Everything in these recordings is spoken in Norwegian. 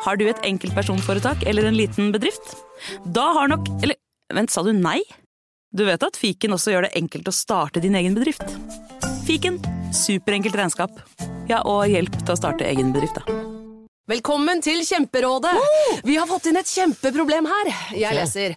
Har du et enkeltpersonforetak eller en liten bedrift? Da har nok Eller vent, sa du nei? Du vet at fiken også gjør det enkelt å starte din egen bedrift? Fiken superenkelt regnskap. Ja, og hjelp til å starte egen bedrift, da. Velkommen til Kjemperådet! Vi har fått inn et kjempeproblem her. Jeg leser.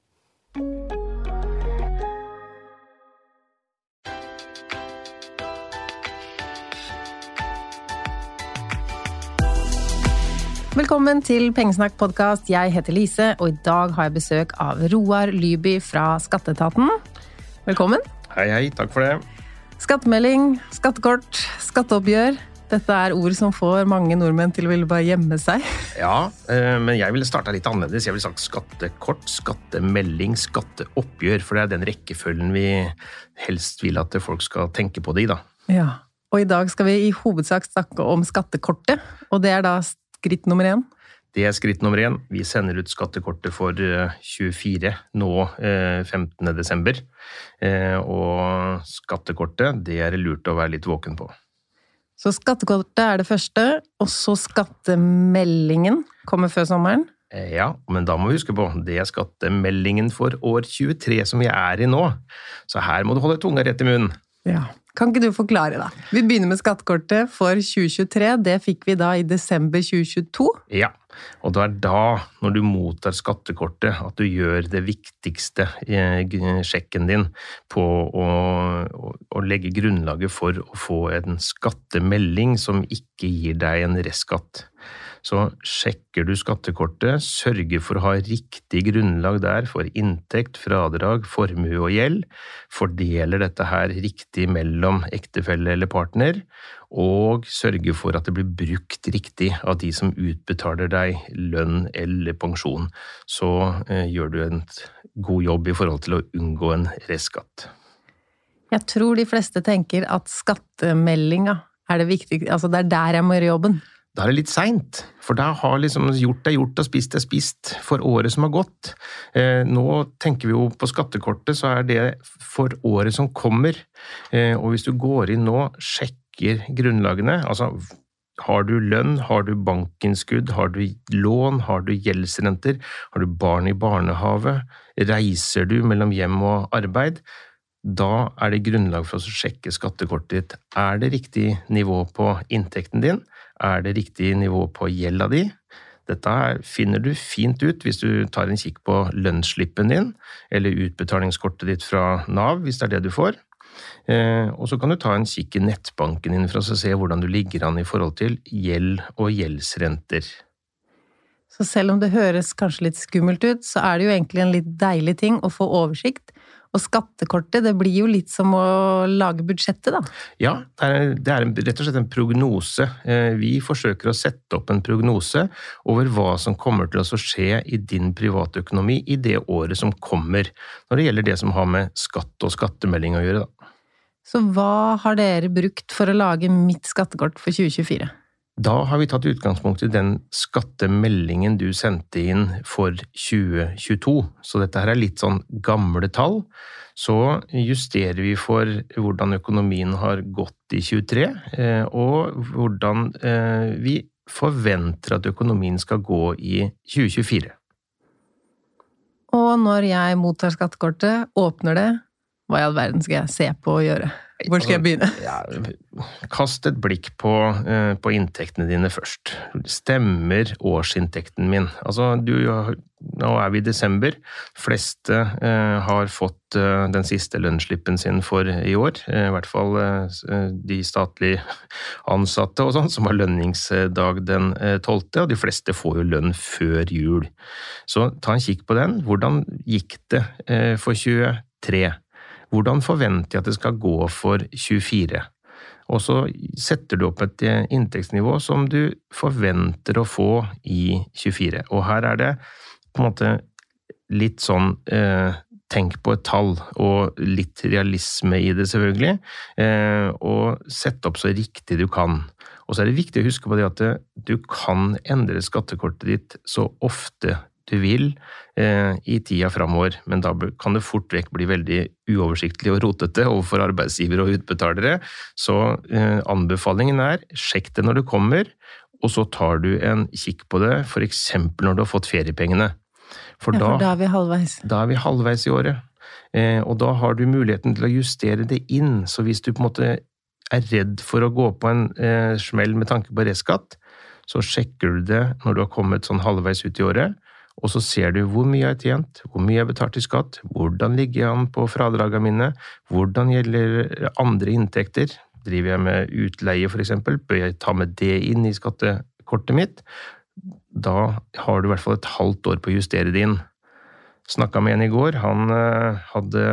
Velkommen til Pengesnakk podkast. Jeg heter Lise, og i dag har jeg besøk av Roar Lyby fra Skatteetaten. Velkommen. Hei, hei. Takk for det. Skattemelding, skattekort, skatteoppgjør. Dette er ord som får mange nordmenn til å ville bare gjemme seg. Ja, eh, men jeg ville starta litt annerledes. Jeg ville sagt skattekort, skattemelding, skatteoppgjør. For det er den rekkefølgen vi helst vil at folk skal tenke på det i, da. Ja. Og i dag skal vi i hovedsak snakke om skattekortet, og det er da skritt nummer én. Det er skritt nummer én. Vi sender ut skattekortet for eh, 24 nå eh, 15. desember. Eh, Og skattekortet, det er det lurt å være litt våken på. Så skattekortet er det første, og så skattemeldingen kommer før sommeren. Eh, Ja, men da må vi huske på, det er skattemeldingen for år 23 som vi er i nå. Så her må du holde tunga rett i munnen. Ja. Kan ikke du forklare, da? Vi begynner med skattekortet for 2023. Det fikk vi da i desember 2022. Ja, og det er da, når du mottar skattekortet, at du gjør det viktigste eh, sjekken din på å, å, å legge grunnlaget for å få en skattemelding som ikke gir deg en restskatt. Så sjekker du skattekortet, sørger for å ha riktig grunnlag der for inntekt, fradrag, formue og gjeld, fordeler dette her riktig mellom ektefelle eller partner, og sørger for at det blir brukt riktig av de som utbetaler deg lønn eller pensjon. Så eh, gjør du en god jobb i forhold til å unngå en restskatt. Jeg tror de fleste tenker at skattemeldinga er det viktigste, altså det er der jeg må gjøre jobben. Da er det litt seint, for da har liksom gjort er gjort og spist er spist for året som har gått. Eh, nå tenker vi jo på skattekortet, så er det for året som kommer. Eh, og hvis du går inn nå, sjekker grunnlagene, altså har du lønn, har du bankinnskudd, har du lån, har du gjeldsrenter, har du barn i barnehave, reiser du mellom hjem og arbeid, da er det grunnlag for å sjekke skattekortet ditt. Er det riktig nivå på inntekten din? Er det riktig nivå på gjelda di? Dette finner du fint ut hvis du tar en kikk på lønnsslippen din, eller utbetalingskortet ditt fra Nav, hvis det er det du får. Eh, og så kan du ta en kikk i nettbanken din for å se hvordan du ligger an i forhold til gjeld og gjeldsrenter. Så selv om det høres kanskje litt skummelt ut, så er det jo egentlig en litt deilig ting å få oversikt. Og skattekortet, det blir jo litt som å lage budsjettet, da. Ja, det er, det er en, rett og slett en prognose. Eh, Vi forsøker å sette opp en prognose over hva som kommer til å skje i din privatøkonomi i det året som kommer, når det gjelder det som har med skatt og skattemelding å gjøre. Da. Så hva har dere brukt for å lage mitt skattekort for 2024? Da har vi tatt utgangspunkt i den skattemeldingen du sendte inn for 2022. Så dette her er litt sånn gamle tall. Så justerer vi for hvordan økonomien har gått i 23, eh, og hvordan eh, vi forventer at økonomien skal gå i 2024. Og når jeg mottar skattekortet, åpner det, hva i all verden skal jeg se på og gjøre? Hvor skal jeg begynne? Ja, kast et blikk på, eh, på, inntektene dine først. Stemmer årsinntekten min? Altså, du, nå er vi i desember. Fleste eh, har fått eh, den siste lønnsslippen sin for i år. I hvert fall de statlig ansatte og sånn, som har lønningsdag den 12., eh, og de fleste får jo lønn før jul. Så ta en kikk på den. Hvordan gikk det for 23? Hvordan forventer jeg at det skal gå for 24? Og så setter du opp et eh, inntektsnivå som du forventer å få i 24. Og her er det på en måte litt sånn eh, Tenk på et tall, og litt realisme i det, selvfølgelig. Eh, og sett opp så riktig du kan. Og så er det viktig å huske på det at du kan endre skattekortet ditt så ofte du vil eh, i tida framover, men da kan det fort vekk bli veldig uoversiktlig og rotete overfor arbeidsgivere og utbetalere. Så eh, anbefalingen er sjekk det når det kommer, og så tar du en kikk på det f.eks. når du har fått feriepengene. For, ja, for da, da, er vi halvveis. Da er vi halvveis i året. Eh, og da har du muligheten til å justere det inn. Så hvis du på en måte er redd for å gå på en eh, smell med tanke på reskatt, så sjekker du det når du har kommet sånn halvveis ut i året, og så ser du hvor mye jeg har tjent, hvor mye jeg har betalt i skatt, hvordan ligger jeg an på fradragene mine, hvordan gjelder andre inntekter, driver jeg med utleie eksempel, bør jeg ta med det inn i skattekortet mitt? Da har du i hvert fall et halvt år på å justere det inn. Snakka med en i går, han eh, hadde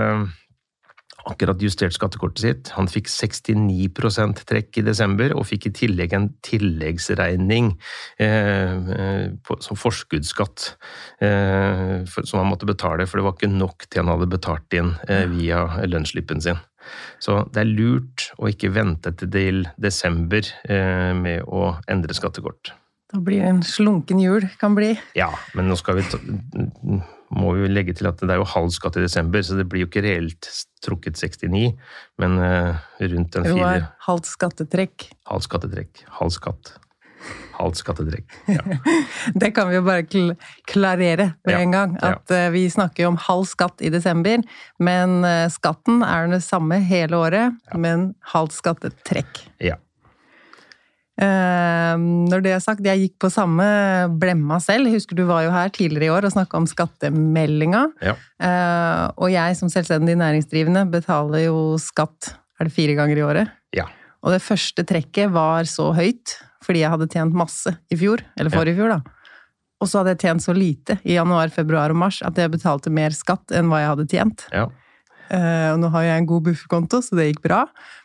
akkurat justert skattekortet sitt. Han fikk 69% trekk i desember, og fikk i tillegg en tilleggsregning eh, eh som forskuddsskatt eh, som han måtte betale, for det var ikke nok til han hadde betalt inn eh, via lønnsslippen sin. Så det er lurt å ikke vente til desember med å endre skattekort. Da blir det en slunken jul, kan bli. Ja, men nå skal vi ta må vi legge til at det er jo halv skatt i desember, så det blir jo ikke reelt trukket 69, men uh, rundt den fire Jo, halvt skattetrekk. Halvt skattetrekk. Halv skatt. Halvt skattetrekk. Ja. det kan vi jo bare kl klarere med ja. en gang. At ja. uh, vi snakker jo om halv skatt i desember, men uh, skatten er den samme hele året, men halvt skattetrekk. Ja. Ehm, når det er sagt, jeg gikk på samme blemma selv. Husker du var jo her tidligere i år og snakka om skattemeldinga. Ja. Ehm, og jeg som selvstendig næringsdrivende betaler jo skatt er det fire ganger i året. Ja. Og det første trekket var så høyt fordi jeg hadde tjent masse i fjor, eller forrige fjor, da. Og så hadde jeg tjent så lite i januar, februar og mars at jeg betalte mer skatt enn hva jeg hadde tjent. Ja. Uh, og nå har jeg en god bufferkonto, så det gikk bra.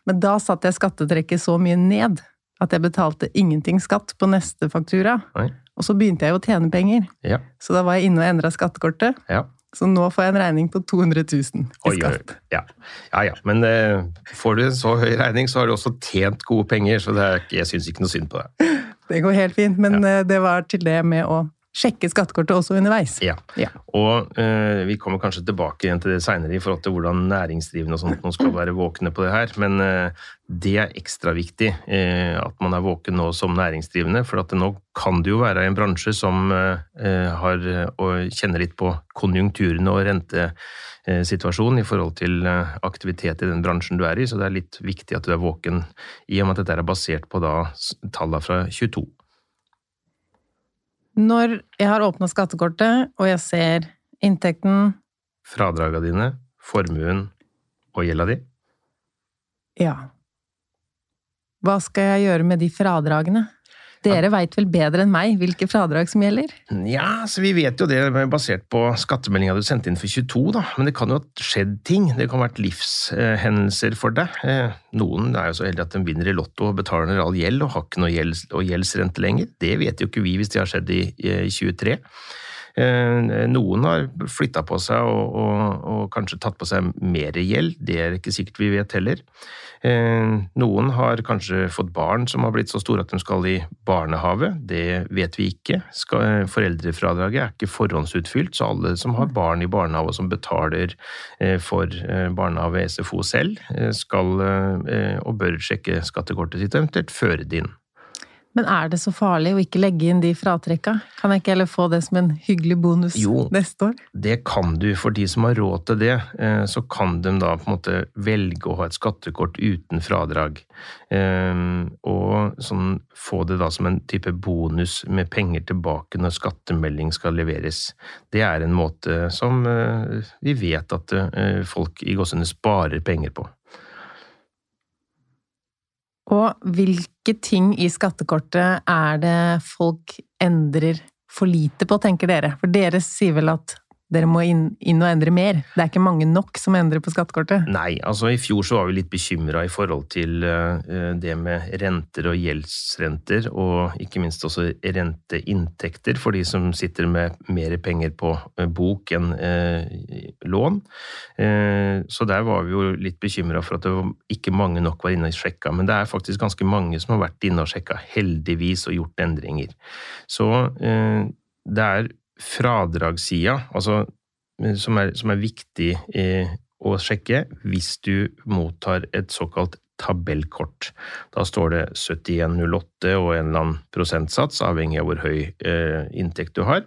Men da satte jeg skattetrekket så mye ned at jeg betalte ingenting skatt på neste faktura. Nei. Og så begynte jeg jo å tjene penger. Ja. Så da var jeg inne og endra skattekortet. Ja. Så nå får jeg en regning på 200 000 i skatt. Ja. ja ja, men eh, får du en så høy regning, så har du også tjent gode penger, så er, jeg syns ikke noe synd på det. Det går helt fint, men ja. Eh, det var til det med å sjekke skattekortet også underveis. Ja, ja. og øh, vi kommer kanskje tilbake igjen til det seinere i forhold til hvordan næringsdrivende og sånt nå skal være våkne på det her, men øh, det er ekstra viktig øh, at man er våken nå som næringsdrivende, for at nå kan det jo være en bransje som har og kjenner litt på konjunkturene og rentesituasjonen i forhold til aktivitet i den bransjen du er i, så det er litt viktig at du er våken i og med at dette er basert på da tallene fra 22. Når jeg har åpna skattekortet, og jeg ser inntekten Fradraga dine, formuen og gjelda di? Ja. Hva skal jeg gjøre med de fradragene? Dere veit vel bedre enn meg hvilke fradrag som gjelder? Ja, så vi vet jo det basert på skattemeldinga du sendte inn for 22, da. Men det kan jo ha skjedd ting. Det kan ha vært livshendelser for deg. Eh, noen er jo så heldige at de vinner i Lotto og betaler all gjeld og har ikke noe gjeldsrente lenger. Det vet jo ikke vi hvis det har skjedd i, i 23. Eh, Noen har flytta på seg og, og, og kanskje tatt på seg mer gjeld, det er ikke sikkert vi vet heller. Eh, Noen har kanskje fått barn som har blitt så store at de skal i barnehage, det vet vi ikke. Foreldrefradraget er ikke forhåndsutfylt, så alle som har barn i barnehage og som betaler eh, for eh, barnehage SFO selv, eh, skal eh, og bør sjekke skattekortet sitt, eventuelt føre det inn. Men er det så farlig å ikke legge inn de fratrekka? Kan jeg ikke heller få det som en hyggelig bonus Jo. neste år? Det kan du, for de som har råd til det, eh, så kan de da på en måte velge å ha et skattekort uten fradrag. Eh, Og sånn, få det da som en type bonus med penger tilbake når skattemelding skal leveres. Det er en måte som eh, vi vet at folk i Gåsene sparer penger på. Og hvilke ting i skattekortet er det folk endrer for lite på, tenker dere? For dere sier vel at dere må inn, inn og endre mer? Det er ikke mange nok som endrer på skattekortet? Nei, altså i fjor så var vi litt bekymra i forhold til eh, det med renter og gjeldsrenter, og ikke minst også renteinntekter for de som sitter med mer penger på eh, bok enn eh, lån. Eh, Så der var vi jo litt bekymra for at ikke mange nok var inne og sjekka, men det er faktisk ganske mange som har vært inne og sjekka, heldigvis, og gjort endringer. Så eh, det er fradragssida, altså, som er, som er viktig eh, å sjekke hvis du mottar et såkalt tabellkort. Da står det 7108 og en eller annen prosentsats, avhengig av hvor høy eh, inntekt du har.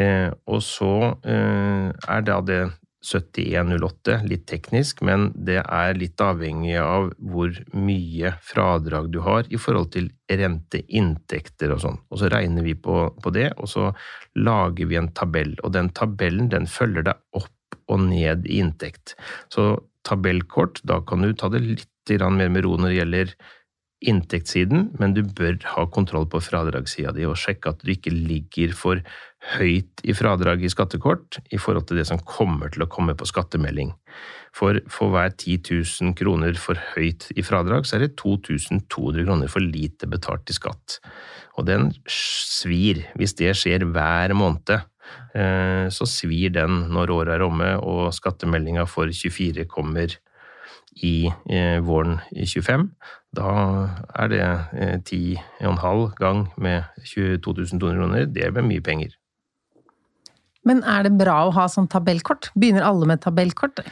Eh, og så eh, er da det 7108 litt teknisk, men det er litt avhengig av hvor mye fradrag du har i forhold til renteinntekter og sånn. Og så regner vi på, på det, og så lager vi en tabell. Og den tabellen den følger deg opp og ned i inntekt. Så tabellkort, da kan du ta det litt mer med ro når det gjelder inntektssiden, men du bør ha kontroll på fradragssida di og sjekke at du ikke ligger for høyt i fradrag i skattekort i forhold til det som kommer til å komme på skattemelding. For for hver 10 000 kroner for høyt i fradrag, så er det 2200 kroner for lite betalt i skatt. Og den svir hvis det skjer hver måned. eh, Så svir den når året er omme og skattemeldinga for 24 kommer i eh, våren i 25. Da er det eh, 10,5 gang med 22 200 kroner. Det er mye penger. Men er det bra å ha sånn tabellkort? Begynner alle med tabellkort?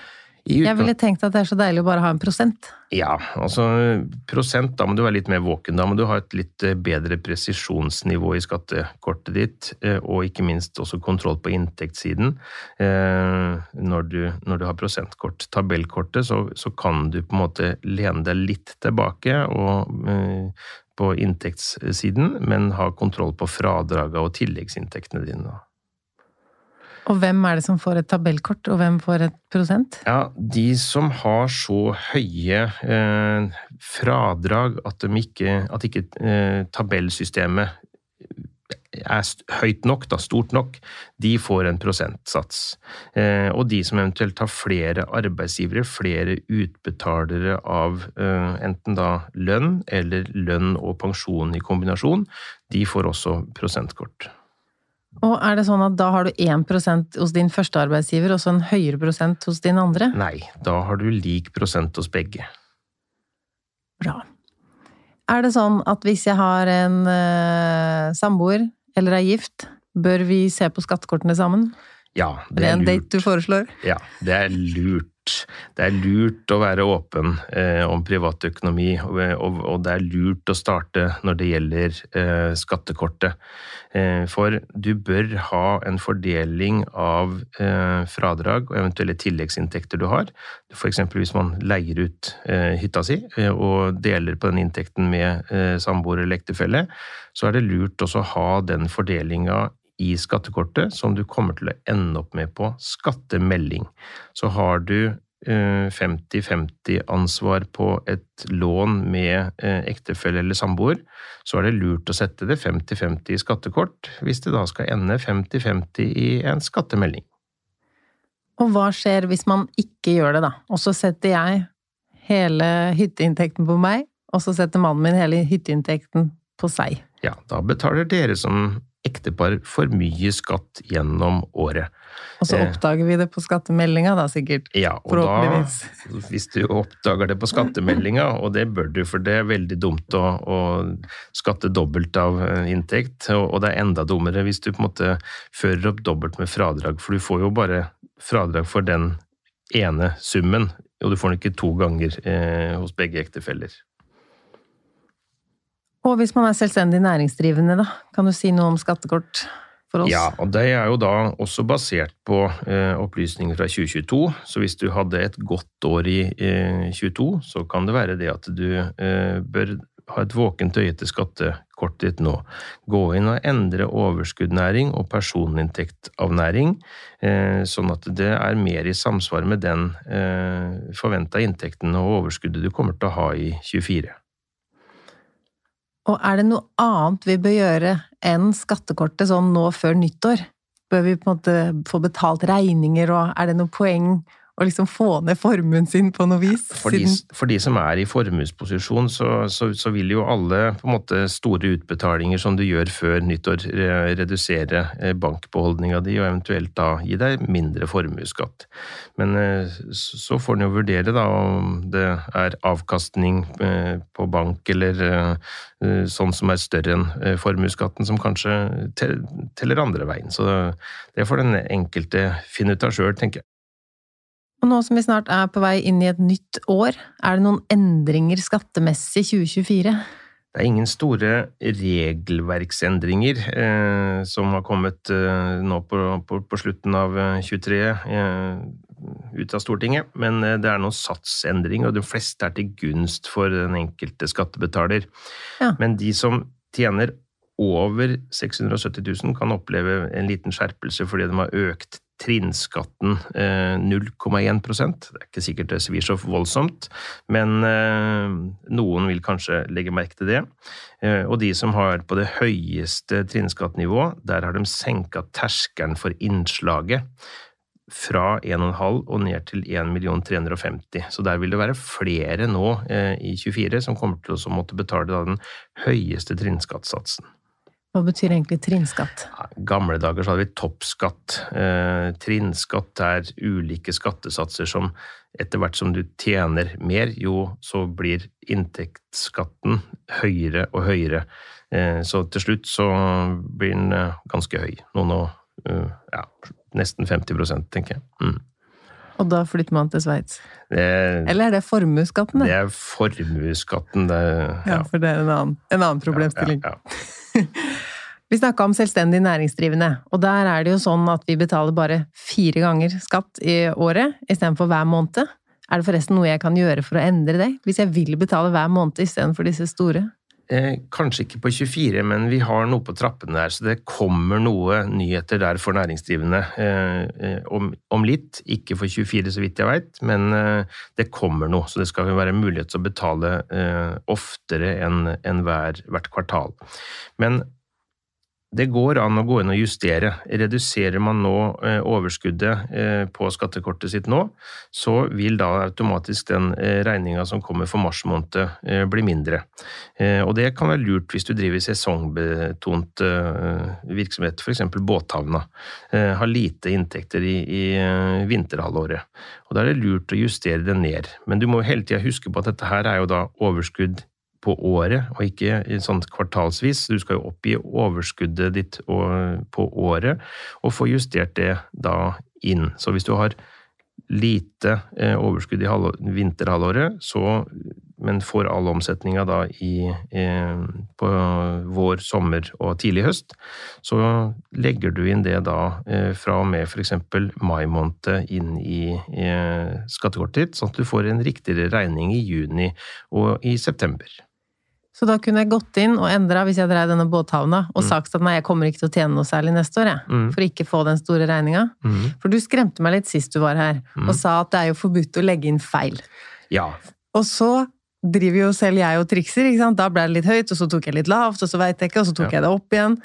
Jeg ville tenkt at det er så deilig å bare ha en prosent. Ja, altså prosent, da må du være litt mer våken. Da må du ha et litt eh, bedre presisjonsnivå i skattekortet ditt, eh, og ikke minst også kontroll på inntektssiden. Eh, Når du, når du har prosentkort. Tabellkortet, så, så kan du på en måte lene deg litt tilbake og, på inntektssiden, men ha kontroll på fradraga og tilleggsinntektene dine. da. Og hvem er det som får et tabellkort, og hvem får et prosent? Ja, de som har så høye eh, fradrag at, ikke, at ikke eh, tabellsystemet er høyt nok, da, stort nok, de får en prosentsats. Eh, og de som eventuelt har flere arbeidsgivere, flere utbetalere av eh, enten da lønn eller lønn og pensjon i kombinasjon, de får også prosentkort. Og er det sånn at da har du 1% hos din første arbeidsgiver, og så en høyere prosent hos din andre? Nei, da har du lik prosent hos begge. Bra. Er det sånn at hvis jeg har en uh, samboer, eller er gift, bør vi se på skattekortene sammen? Ja, Det er en lurt. date du foreslår? Ja, det er lurt. Det er lurt å være åpen eh, om privatøkonomi, og, og, og det er lurt å starte når det gjelder eh, skattekortet. Eh, for du bør ha en fordeling av eh, fradrag og eventuelle tilleggsinntekter du har. Eksempel hvis man leier ut eh, hytta si eh, og deler på den inntekten med samboer eller ektefelle, så er det lurt også å ha den fordelinga i skattekortet som du kommer til å ende opp med på skattemelding. Så har du eh, 50-50 ansvar på et lån med eh, ektefelle eller samboer, så er det lurt å sette det 50-50 i skattekort, hvis det da skal ende 50-50 i en skattemelding. Og hva skjer hvis man ikke gjør det, da? Og så setter jeg hele hytteinntekten på meg, og så setter mannen min hele hytteinntekten på seg. Ja, da betaler dere som ektepar for mye skatt gjennom året. Og så Eh. oppdager vi det på skattemeldinga, da sikkert. Ja, og da, hvis du oppdager det på skattemeldinga, og det bør du, for det er veldig dumt å, å skatte dobbelt av eh, inntekt, og, og det er enda dummere hvis du på en måte fører opp dobbelt med fradrag, for du får jo bare fradrag for den ene summen, og du får den ikke to ganger eh, hos begge ektefeller. Og hvis man er selvstendig næringsdrivende, da? Kan du si noe om skattekort for oss? Ja, og det er jo da også basert på eh, opplysninger fra 2022. Så hvis du hadde et godt år i eh, 22, så kan det være det at du eh, bør ha et våkent øye til skattekortet ditt nå. Gå inn og endre overskuddnæring og personinntekt av næring, eh, sånn at det er mer i samsvar med den eh, forventa inntekten og overskuddet du kommer til å ha i 24. Og er det noe annet vi bør gjøre enn skattekortet sånn nå før nyttår? Bør vi på en måte få betalt regninger, og er det noe poeng å liksom få ned formuen sin på noe vis? For de, for de som er i formuesposisjon, så, så, så vil jo alle på en måte store utbetalinger som du gjør før nyttår, re- redusere eh, bankbeholdninga di, og eventuelt da gi deg mindre formuesskatt. Men eh, så får en jo vurdere da om det er avkastning eh, på bank eller sånn som er større enn formuesskatten, som kanskje teller andre veien. Så det får den enkelte finne ut av sjøl, tenker jeg. Og nå som vi snart er på vei inn i et nytt år, er det noen endringer skattemessig 2024? Det er ingen store regelverksendringer eh, som har kommet eh, nå på, på, på slutten av eh, 23 eh, ut av Stortinget, men eh, det er noen satsendringer, og de fleste er til gunst for den enkelte skattebetaler. Ja. Men de som tjener over 670 000 kan oppleve en liten skjerpelse fordi de har økt trinnskatten eh, 0,1 Det er ikke sikkert det svir så voldsomt, men eh, noen vil kanskje legge merke til det. Eh, og de som har på det høyeste trinnskattnivået, der har de senka terskelen for innslaget fra 1,5 og ned til 1 350 Så der vil det være flere nå eh, i 24 som kommer til å måtte betale den høyeste trinnskattsatsen. Hva betyr egentlig trinnskatt? I gamle dager så hadde vi toppskatt. Eh, trinnskatt er ulike skattesatser som etter hvert som du tjener mer, jo så blir inntektsskatten høyere og høyere. Eh, så til slutt så blir den eh, ganske høy. Noen og eh, ja, nesten 50 tenker jeg. Mm. Og da flytter man til Sveits? Eller er det formuesskatten, det er formuesskatten, det Ja, for det er en annen, en annen problemstilling. Ja, ja. Vi snakka om selvstendig næringsdrivende, og der er det jo sånn at vi betaler bare fire ganger skatt i året istedenfor hver måned. Er det forresten noe jeg kan gjøre for å endre det, hvis jeg vil betale hver måned istedenfor disse store? Eh, kanskje ikke på 24, men vi har noe på trappene der, så det kommer noe nyheter der for næringsdrivende eh, eh, om, om litt. Ikke for 24, så vidt jeg veit, men det kommer noe. Så det skal være mulighet til å betale oftere enn enn hver, hvert kvartal. Men det går an å gå inn og justere. Reduserer man nå eh, overskuddet eh, på skattekortet sitt nå, så vil da automatisk den eh, regninga som kommer for mars måned, bli mindre. Og det kan være lurt hvis du driver sesongbetont virksomhet, f.eks. båthavna. Har lite inntekter i, vinterhalvåret. Og da er det lurt å justere det ned. Men du må hele tida huske på at dette her er jo da overskudd på året, og ikke sånn kvartalsvis. Du skal jo oppgi overskuddet ditt på året, og få justert det da inn. Så hvis du har lite eh, overskudd i vinterhalvåret, så, men får all omsetninga da i, på vår, sommer og tidlig høst, så legger du inn det da eh, fra og med f.eks. mai måned inn i eh, skattekortet ditt, sånn at du får en riktigere regning i juni og i september. Så da kunne jeg gått inn og endra, hvis jeg drev denne båthavna, og sagt at nei, jeg kommer ikke til å tjene noe særlig neste år, jeg. Mm. For ikke få den store regninga. Mm. For du skremte meg litt sist du var her, og sa at det er jo forbudt å legge inn feil. Ja, Og så driver jo selv jeg og trikser, ikke sant. Da ble det litt høyt, og så tok jeg litt lavt, og så veit jeg ikke, og så tok Ja. jeg det opp igjen.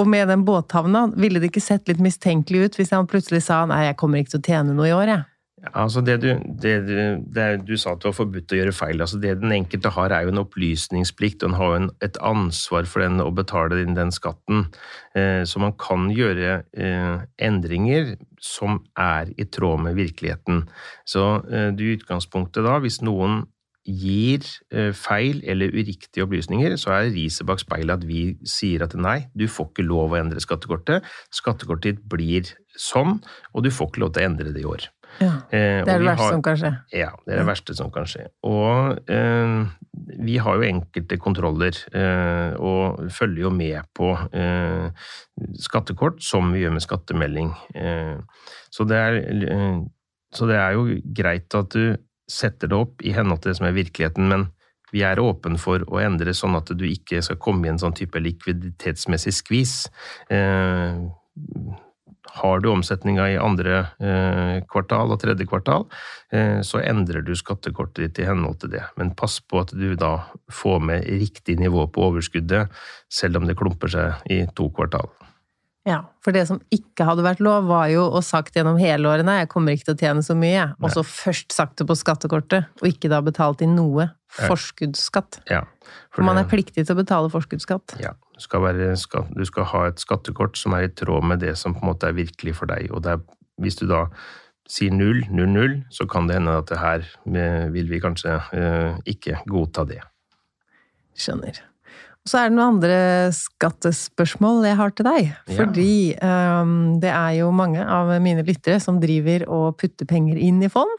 Og med den båthavna, ville det ikke sett litt mistenkelig ut hvis han plutselig sa nei, jeg kommer ikke til å tjene noe i år, jeg. Altså det du, det du, det du sa at det var forbudt å gjøre feil. Altså det den enkelte har, er jo en opplysningsplikt, og en har jo et ansvar for den å betale inn den skatten. Eh, så man kan gjøre eh, endringer som er i tråd med virkeligheten. Så eh, du i utgangspunktet da, hvis noen gir feil eller uriktige opplysninger, så er riset bak speilet at vi sier at nei, du får ikke lov å endre skattekortet. Skattekortet ditt blir sånn, og du får ikke lov til å endre det i år. Ja. Eh, Det er det verste har- som kan skje. Ja, det er det verste som kan skje. Og eh, vi har jo enkelte kontroller, eh, og følger jo med på eh, skattekort, som vi gjør med skattemelding. Eh, så, det er, eh, så det er jo greit at du setter det opp i henhold til det som er virkeligheten, men vi er åpne for å endre sånn at du ikke skal komme i en sånn type likviditetsmessig skvis. Har du omsetninga i andre eh, kvartal og tredje kvartal, eh, så endrer du skattekortet ditt i henhold til det. Men pass på at du da får med riktig nivå på overskuddet, selv om det klumper seg i to kvartal. Ja, for det som ikke hadde vært lov, var jo å sagt gjennom hele året nei, jeg kommer ikke til å tjene så mye, og så først sagt det på skattekortet, og ikke da betalt inn noe forskuddsskatt. Ja, For man er pliktig til å betale forskuddsskatt. Ja, du skal, være, skal, du skal ha et skattekort som er i tråd med det som på en måte er virkelig for deg. Og er, hvis du da sier null, null, null, så kan det hende at det her eh, vil vi kanskje eh, ikke godta det. Skjønner. Og så er det noen andre skattespørsmål jeg har til deg. Ja. Fordi ehm, det er jo mange av mine lyttere som driver og putter penger inn i fond.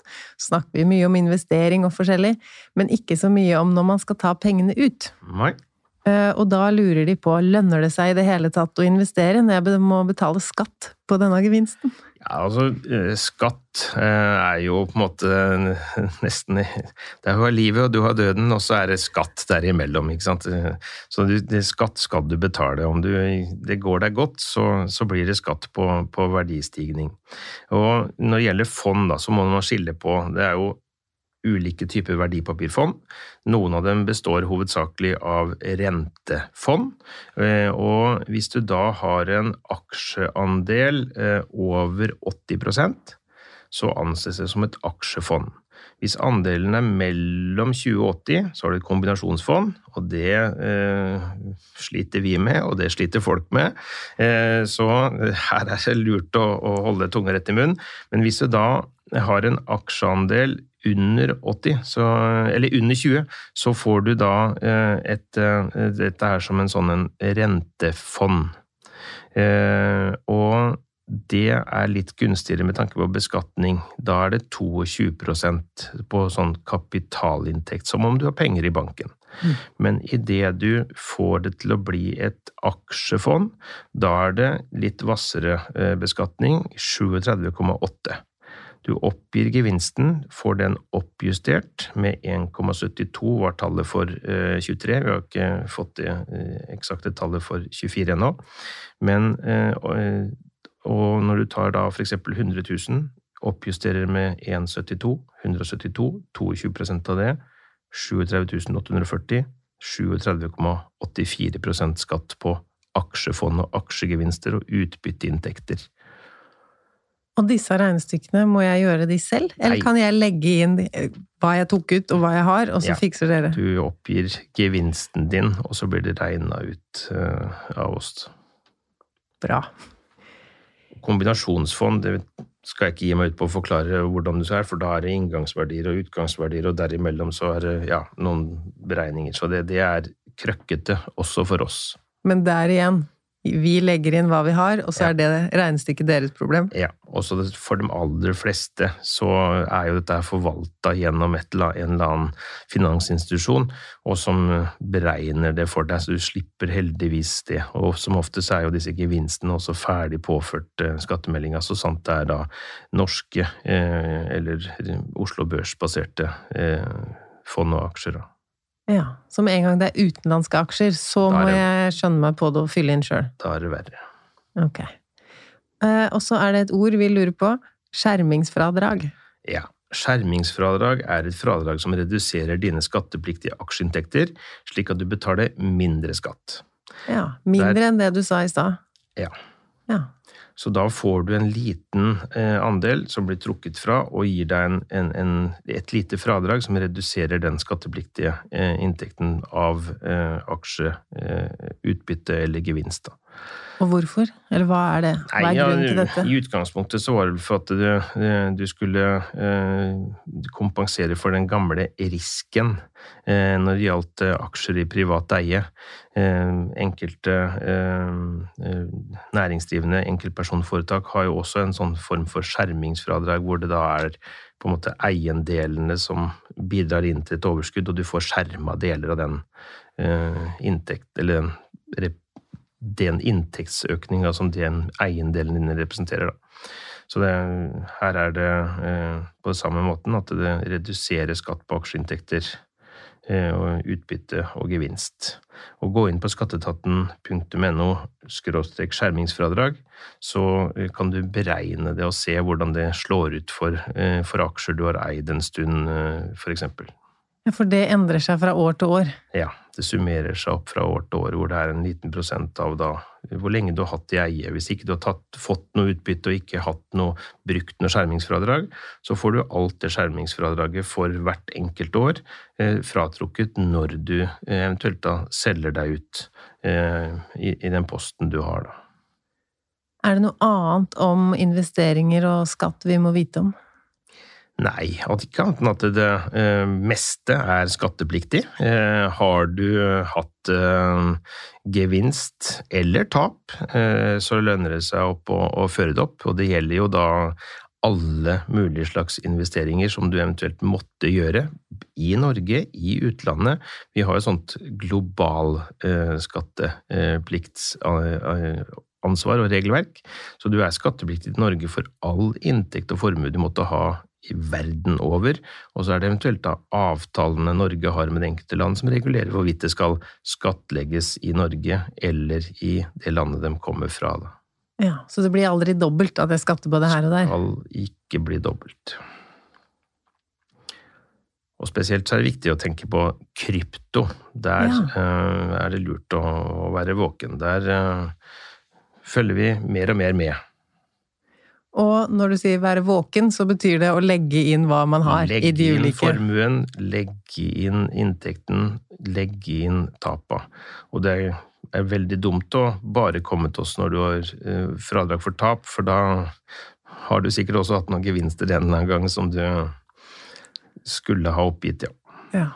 Snakker vi mye om investering og forskjellig, men ikke så mye om når man skal ta pengene ut. Nei. Eh, Og da lurer de på, lønner det seg i det hele tatt å investere når jeg må betale skatt på denne gevinsten? Ja, altså, eh, skatt eh, er jo på en måte nesten Det er jo livet, og du har døden, og så er det skatt derimellom, ikke sant. Så du, skatt skal du betale. Om du, det går deg godt, så, så blir det skatt på, på verdistigning. Og når det gjelder fond, da, så må man skille på Det er jo ulike typer verdipapirfond. Noen av dem består hovedsakelig av rentefond. Eh, Og hvis du da har en aksjeandel eh, over 80% så anses det som et aksjefond. Hvis andelen er mellom 20 og 80, så har du et kombinasjonsfond, og det eh, sliter vi med, og det sliter folk med. Eh, så her er det lurt å, å holde tunga rett i munnen. Men hvis du da har en aksjeandel under 80, så, eller under 20, så får du da eh, et, eh, dette her som en sånn en rentefond. Eh, og det er litt gunstigere med tanke på beskatning. Da er det 22% på sånn kapitalinntekt, som om du har penger i banken. Men idet du får det til å bli et aksjefond, da er det litt hvassere beskatning, 37,8. Du oppgir gevinsten, får den oppjustert med 1,72 var tallet for eh, 23. Vi har ikke fått det eh, eksakte tallet for 24 ennå. Men eh, og, eh, når du tar da f.eks. 100 000, oppjusterer med 1,72, 172, 22% av det, 37 840, 37,84% skatt på aksjefond og aksjegevinster og utbytteinntekter. Og disse regnestykkene, må jeg gjøre de selv? Eller Nei. kan jeg legge inn hva jeg tok ut og hva jeg har, og så Ja. fikser dere? Du oppgir gevinsten din, og så blir det regna ut uh, av oss. Bra. Kombinasjonsfond det skal jeg ikke gi meg ut på å forklare hvordan det er, for da er det inngangsverdier og utgangsverdier, og derimellom så er det ja, noen beregninger. Så det, det er krøkkete også for oss. Men der igjen, vi legger inn hva vi har, og så Ja. er det regnestykket deres problem. Ja, og for de aller fleste så er jo dette forvalta gjennom et, eller- en eller annen finansinstitusjon, og som beregner det for deg, så du slipper heldigvis det. Og som oftest er jo disse gevinstene også ferdig påført eh, skattemeldinga, så sant det er da norske eh, eller Oslo Børs-baserte eh, fond og aksjer. da. Ja, Så med en gang det er utenlandske aksjer, så må det- jeg skjønne meg på det og fylle inn sjøl. Da er det verre. Ok. Eh, og så er det et ord vi lurer på. Skjermingsfradrag. Ja. Skjermingsfradrag er et fradrag som reduserer dine skattepliktige aksjeinntekter, slik at du betaler mindre skatt. Ja, Mindre enn det du sa i stad. Ja. Ja. Så da får du en liten eh, andel som blir trukket fra, og gir deg en, en, en, et lite fradrag som reduserer den skattepliktige eh, inntekten av eh, aksje, eh, utbytte eller gevinst. Da. Og hvorfor? Eller hva er det? Hva er grunnen til dette? I utgangspunktet så var det for at du, du skulle eh, kompensere for den gamle risken eh, når det gjaldt eh, aksjer i privat eie. Eh, enkelte eh, eh, næringsdrivende, enkeltpersonforetak, har jo også en sånn form for skjermingsfradrag, hvor det da er på en måte eiendelene som bidrar inn til et overskudd, og du får skjerma deler av den eh, inntekt, eller den den inntektsøkninga som den eiendelen din representerer. Da. Så det, her er det eh, på samme måten at det reduserer skatt på aksjeinntekter eh, og utbytte og gevinst. Og gå inn på skatteetaten.no skjermingsfradrag, så eh, kan du beregne det og se hvordan det slår ut for, eh, for aksjer du har eid en stund, eh. Ja, For det endrer seg fra år til år. Ja, det summerer seg opp fra år til år, hvor det er en liten prosent av da hvor lenge du har hatt i eie. Hvis ikke du har tatt, fått noe utbytte og ikke hatt noe, brukt noe skjermingsfradrag, så får du alt det skjermingsfradraget for hvert enkelt år eh, fratrukket når du eh, eventuelt da selger deg ut eh, i, i den posten du har, da. Er det noe annet om investeringer og skatt vi må vite om? Nei, at ikke annet enn at det eh, meste er skattepliktig. Eh, har du hatt eh, gevinst eller tap, eh, så lønner det seg opp å, å føre det opp. Og det gjelder jo da alle mulige slags investeringer som du eventuelt måtte gjøre i Norge, i utlandet. Vi har jo sånt global skattepliktansvar og regelverk, så du er skattepliktig til Norge for all inntekt og formue du måtte ha verden over, og så er det eventuelt da avtalene Norge har med det enkelte land som regulerer hvorvidt det skal skattlegges i Norge eller i det landet de kommer fra. Da. Ja, Så det blir aldri dobbelt at jeg skatter både her og der? Skal ikke bli dobbelt. Og spesielt så er det viktig å tenke på krypto. Der eh, er det lurt å, å være våken. Der uh, følger vi mer og mer med. Og når du sier være våken, så betyr det å legge inn hva man har Legge i de ulike Legge inn formuen, legge inn inntekten, legge inn tapa. Og det er veldig dumt å bare komme til oss når du har eh, fradrag for tap, for da har du sikkert også hatt noen gevinster en eller annen gang som du skulle ha oppgitt, ja. Ja.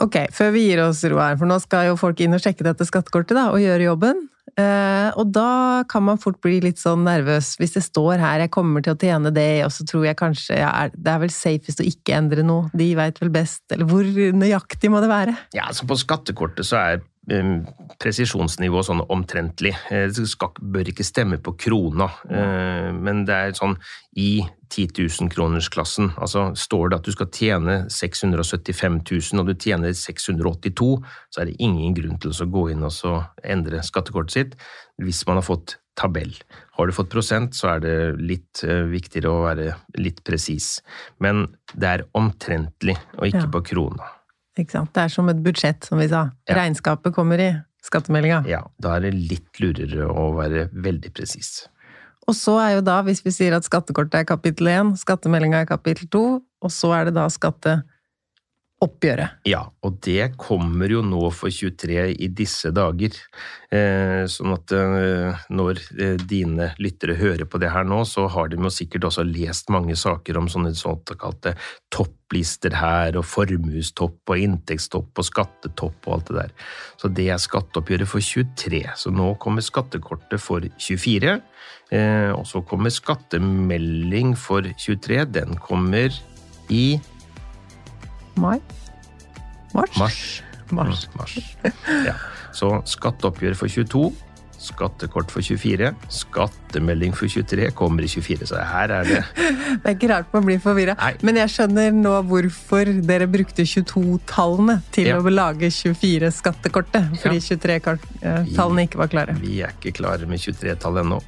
Ok, før vi gir oss ro her, for nå skal jo folk inn og sjekke dette skattekortet da, og gjøre jobben. Eh, og da kan man fort bli litt sånn nervøs hvis det står her 'jeg kommer til å tjene det', og så tror jeg kanskje ja, det er vel safest å ikke endre noe, de veit vel best, eller hvor nøyaktig må det være? Ja, altså På skattekortet så er presisjonsnivå sånn omtrentlig. Eh, Det skal, bør ikke stemme på krona, eh, men det er sånn i 10 000-kronersklassen. Altså står det at du skal tjene 675 000, og du tjener 682, så er det ingen grunn til å gå inn og så endre skattekortet sitt hvis man har fått tabell. Har du fått prosent, så er det litt eh, viktigere å være litt presis. Men det er omtrentlig, og ikke Ja. på krona. Ikke sant? Det er som et budsjett, som vi sa. Ja. Regnskapet kommer i skattemeldinga. Ja, da er det litt lurere å være veldig presis. Og så er jo da, hvis vi sier at skattekortet er kapittel 1, skattemeldinga er kapittel 2, og så er det da skatteoppgjøret. Ja, og det kommer jo nå for 23 i disse dager. Eh, sånn at eh, når eh, dine lyttere hører på det her nå, så har de jo sikkert også lest mange saker om sånne såkalte topplister her, og formuestopp og inntektstopp og skattetopp og alt det der. Så det er skatteoppgjøret for 23. Så nå kommer skattekortet for 24. Eh, og så kommer skattemelding for 23. Den kommer i Mai? Mars? Mars. Mars. Mm, mars. Ja. Så skatteoppgjør for 22, skattekort for 24, skattemelding for 23 kommer i 24. Så her er det Det er ikke rart man blir forvirra. Men jeg skjønner nå hvorfor dere brukte 22-tallene til Ja. å lage 24-skattekortet. Fordi 23-tallene ikke var klare. Vi er ikke klare med 23-tallet ennå.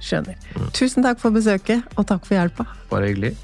Skjønner. Mm. Tusen takk for besøket, og takk for hjelpa. Bare hyggelig.